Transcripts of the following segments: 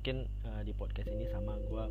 Mungkin eh, di podcast ini sama gua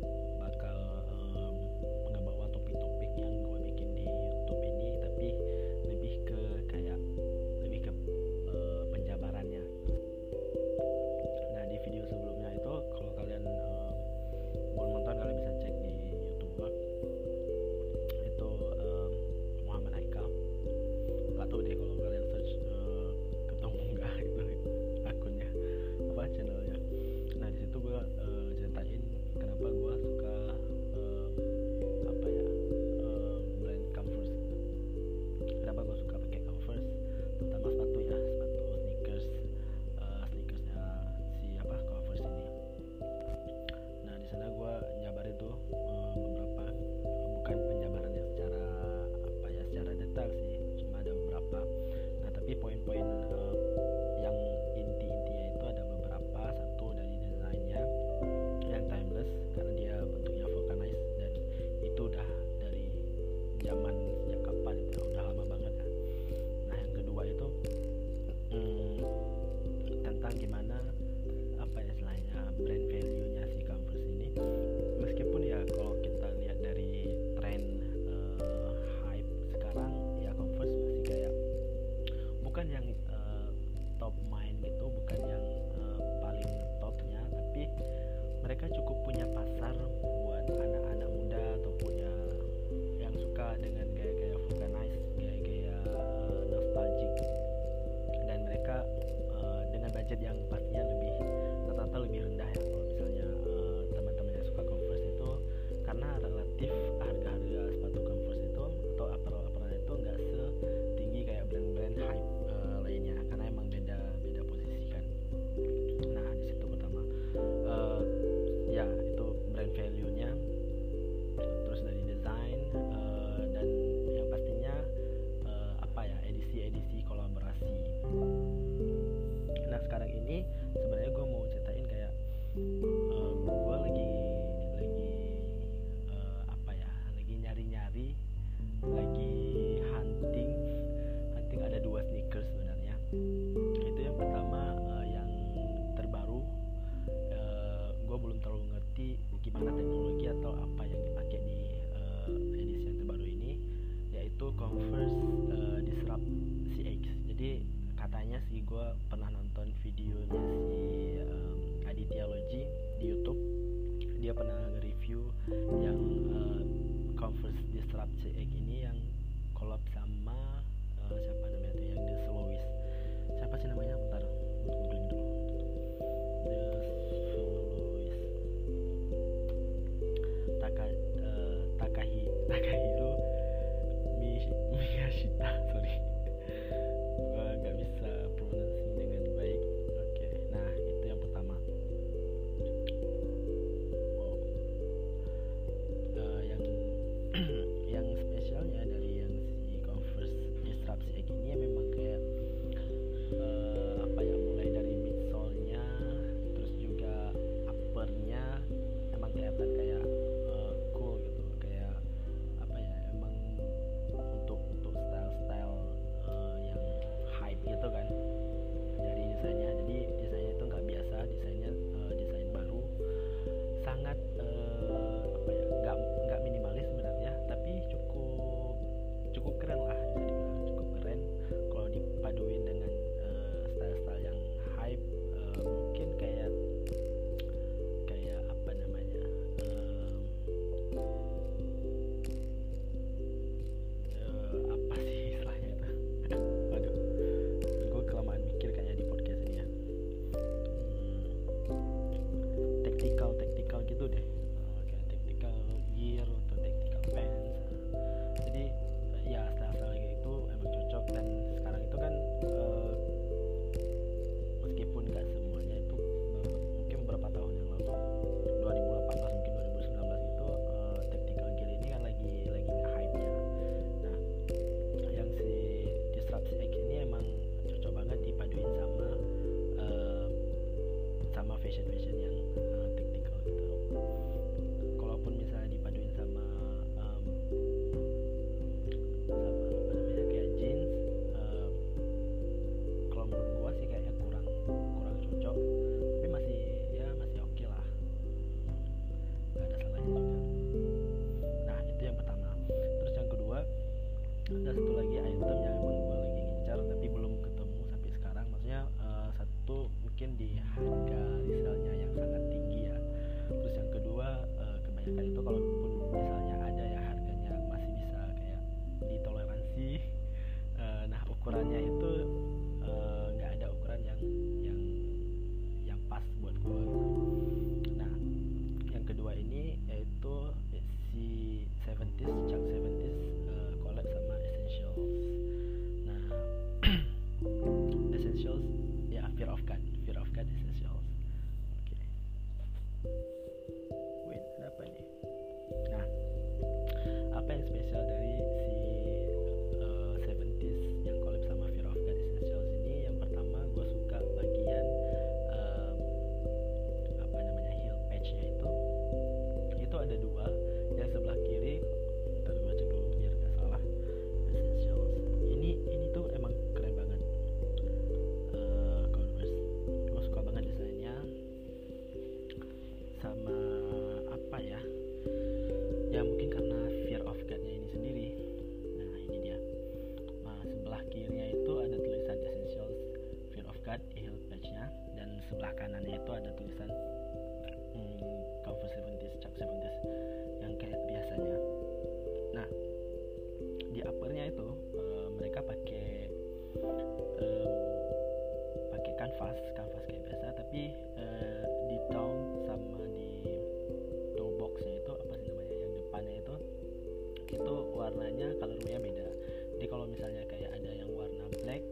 itu warnanya colornya beda. Jadi kalau misalnya kayak ada yang warna black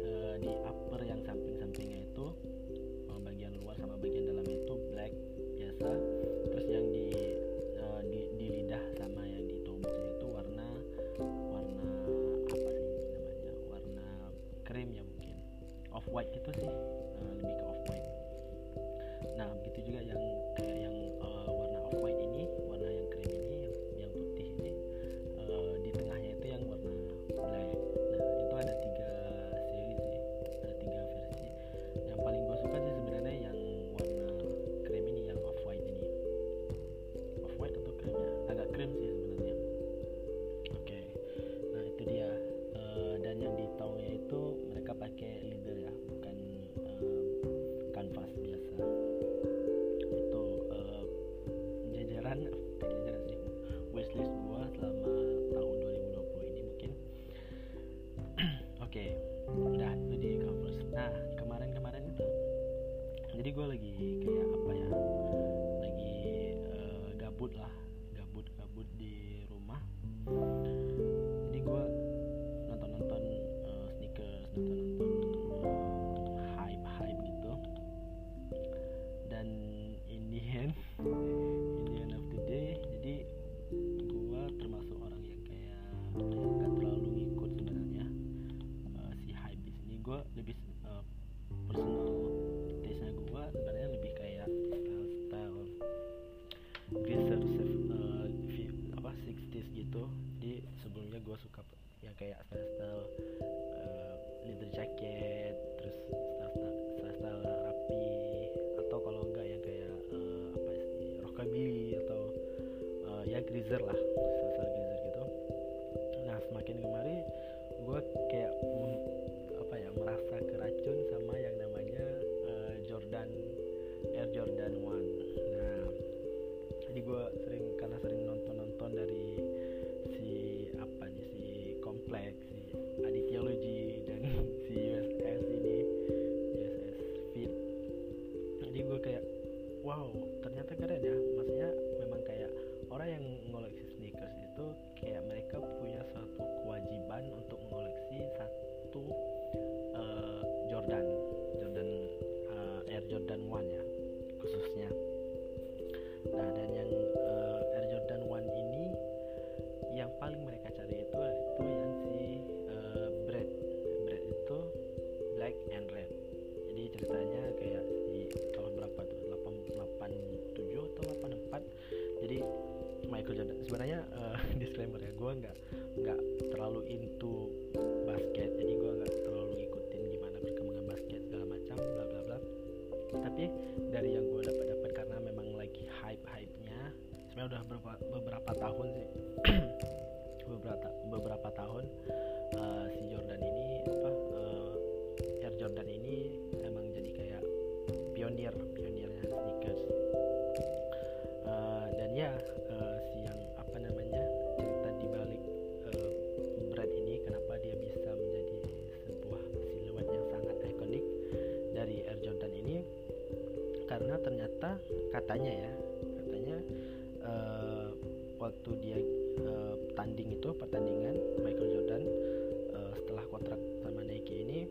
uh, di upper yang samping greaser lah tahun sih. Beberapa beberapa tahun uh, si Jordan ini apa uh, Air Jordan ini emang jadi kayak pionir pionirnya sneakers uh, dan ya uh, si yang apa namanya cerita di balik uh, brand ini kenapa dia bisa menjadi sebuah siluet yang sangat ikonik dari Air Jordan ini? Karena ternyata katanya ya waktu dia uh, tanding itu pertandingan Michael Jordan uh, setelah kontrak sama Nike ini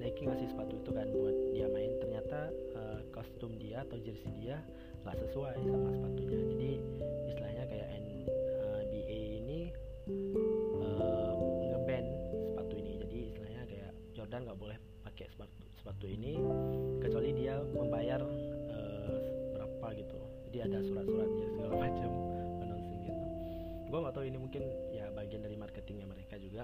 Nike ngasih sepatu itu kan buat dia main. Ternyata uh, kostum dia atau jersey dia nggak sesuai sama sepatunya. Jadi istilahnya kayak NBA ini uh, ngeban sepatu ini. Jadi istilahnya kayak Jordan nggak boleh pakai sepatu sepatu ini kecuali dia membayar uh, berapa gitu. Jadi ada surat-suratnya segala macam gue nggak tahu ini mungkin ya bagian dari marketingnya mereka juga.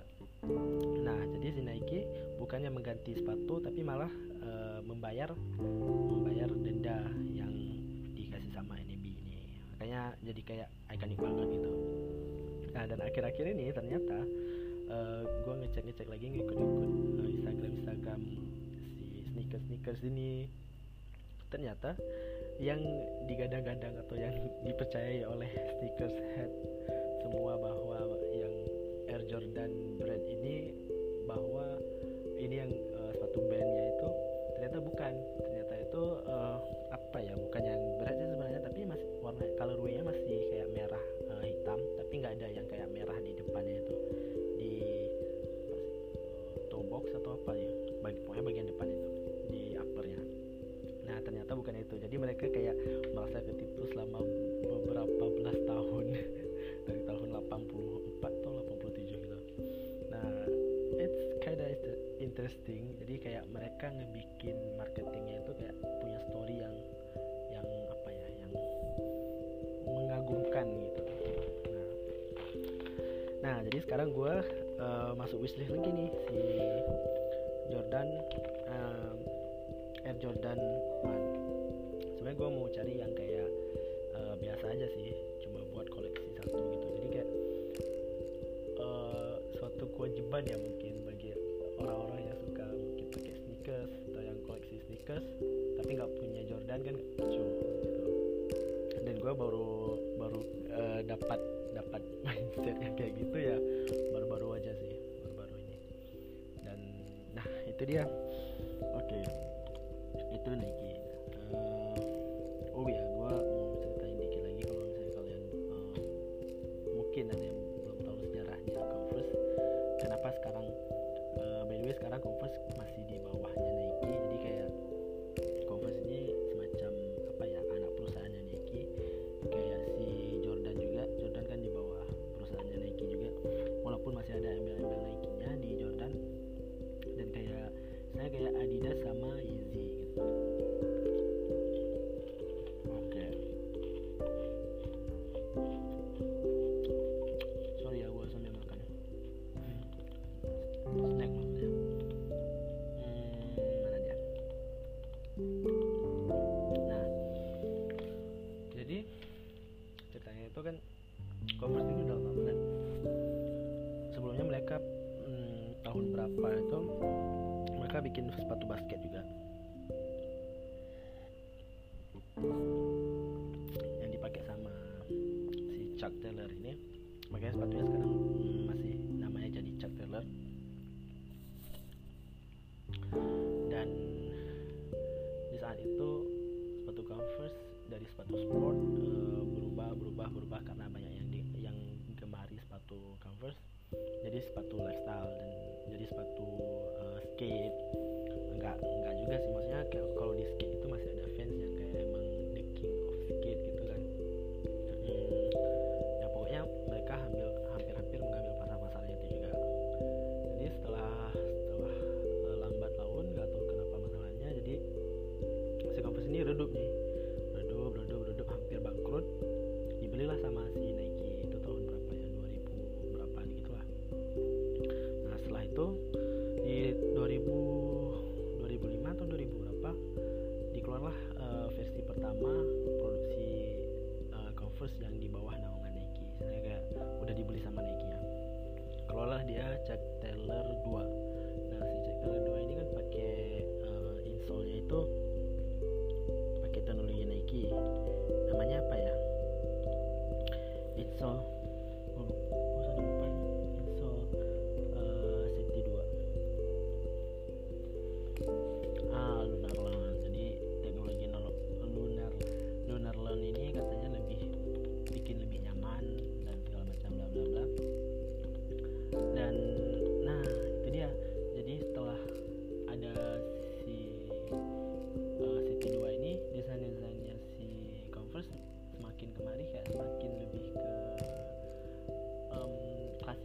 Nah jadi si Nike bukannya mengganti sepatu tapi malah uh, membayar membayar denda yang dikasih sama NB ini. Makanya jadi kayak ikonik banget gitu. Nah dan akhir-akhir ini ternyata uh, gue ngecek-ngecek lagi ngikut-ngikut uh, Instagram Instagram si sneakers sneakers ini. Ternyata yang digadang-gadang atau yang dipercayai oleh sneakers head semua bahwa yang Air Jordan wishlist lagi nih si Jordan um, Air Jordan One. Sebenarnya gue mau cari yang kayak uh, biasa aja sih cuma buat koleksi satu gitu. Jadi kayak uh, suatu kewajiban ya mungkin bagi orang-orang yang suka mungkin pakai sneakers atau yang koleksi sneakers tapi nggak punya Jordan kan lucu gitu. Dan gue baru baru uh, dapat dapat mindset yang kayak gitu ya itu dia oke okay. itu nih apa itu mereka bikin sepatu basket juga. Yang dipakai sama si Chuck Taylor ini. Makanya sepatunya sekarang masih namanya jadi Chuck Taylor. Dan di saat itu sepatu Converse dari sepatu sport berubah berubah berubah karena banyak yang di, yang gemari sepatu Converse. Jadi sepatu sepatu uh, skate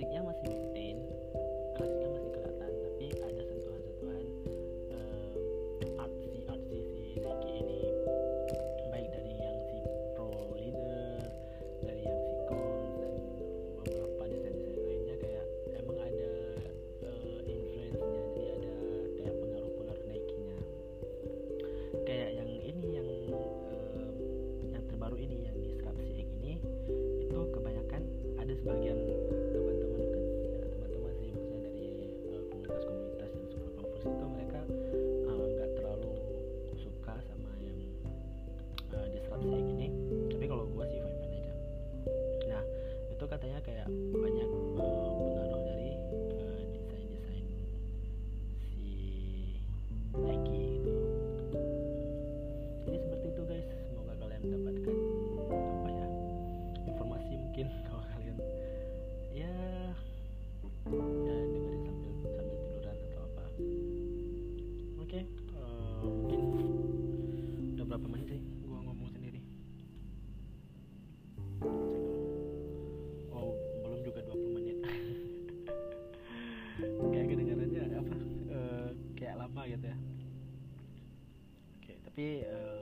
plastiknya masih taper eh,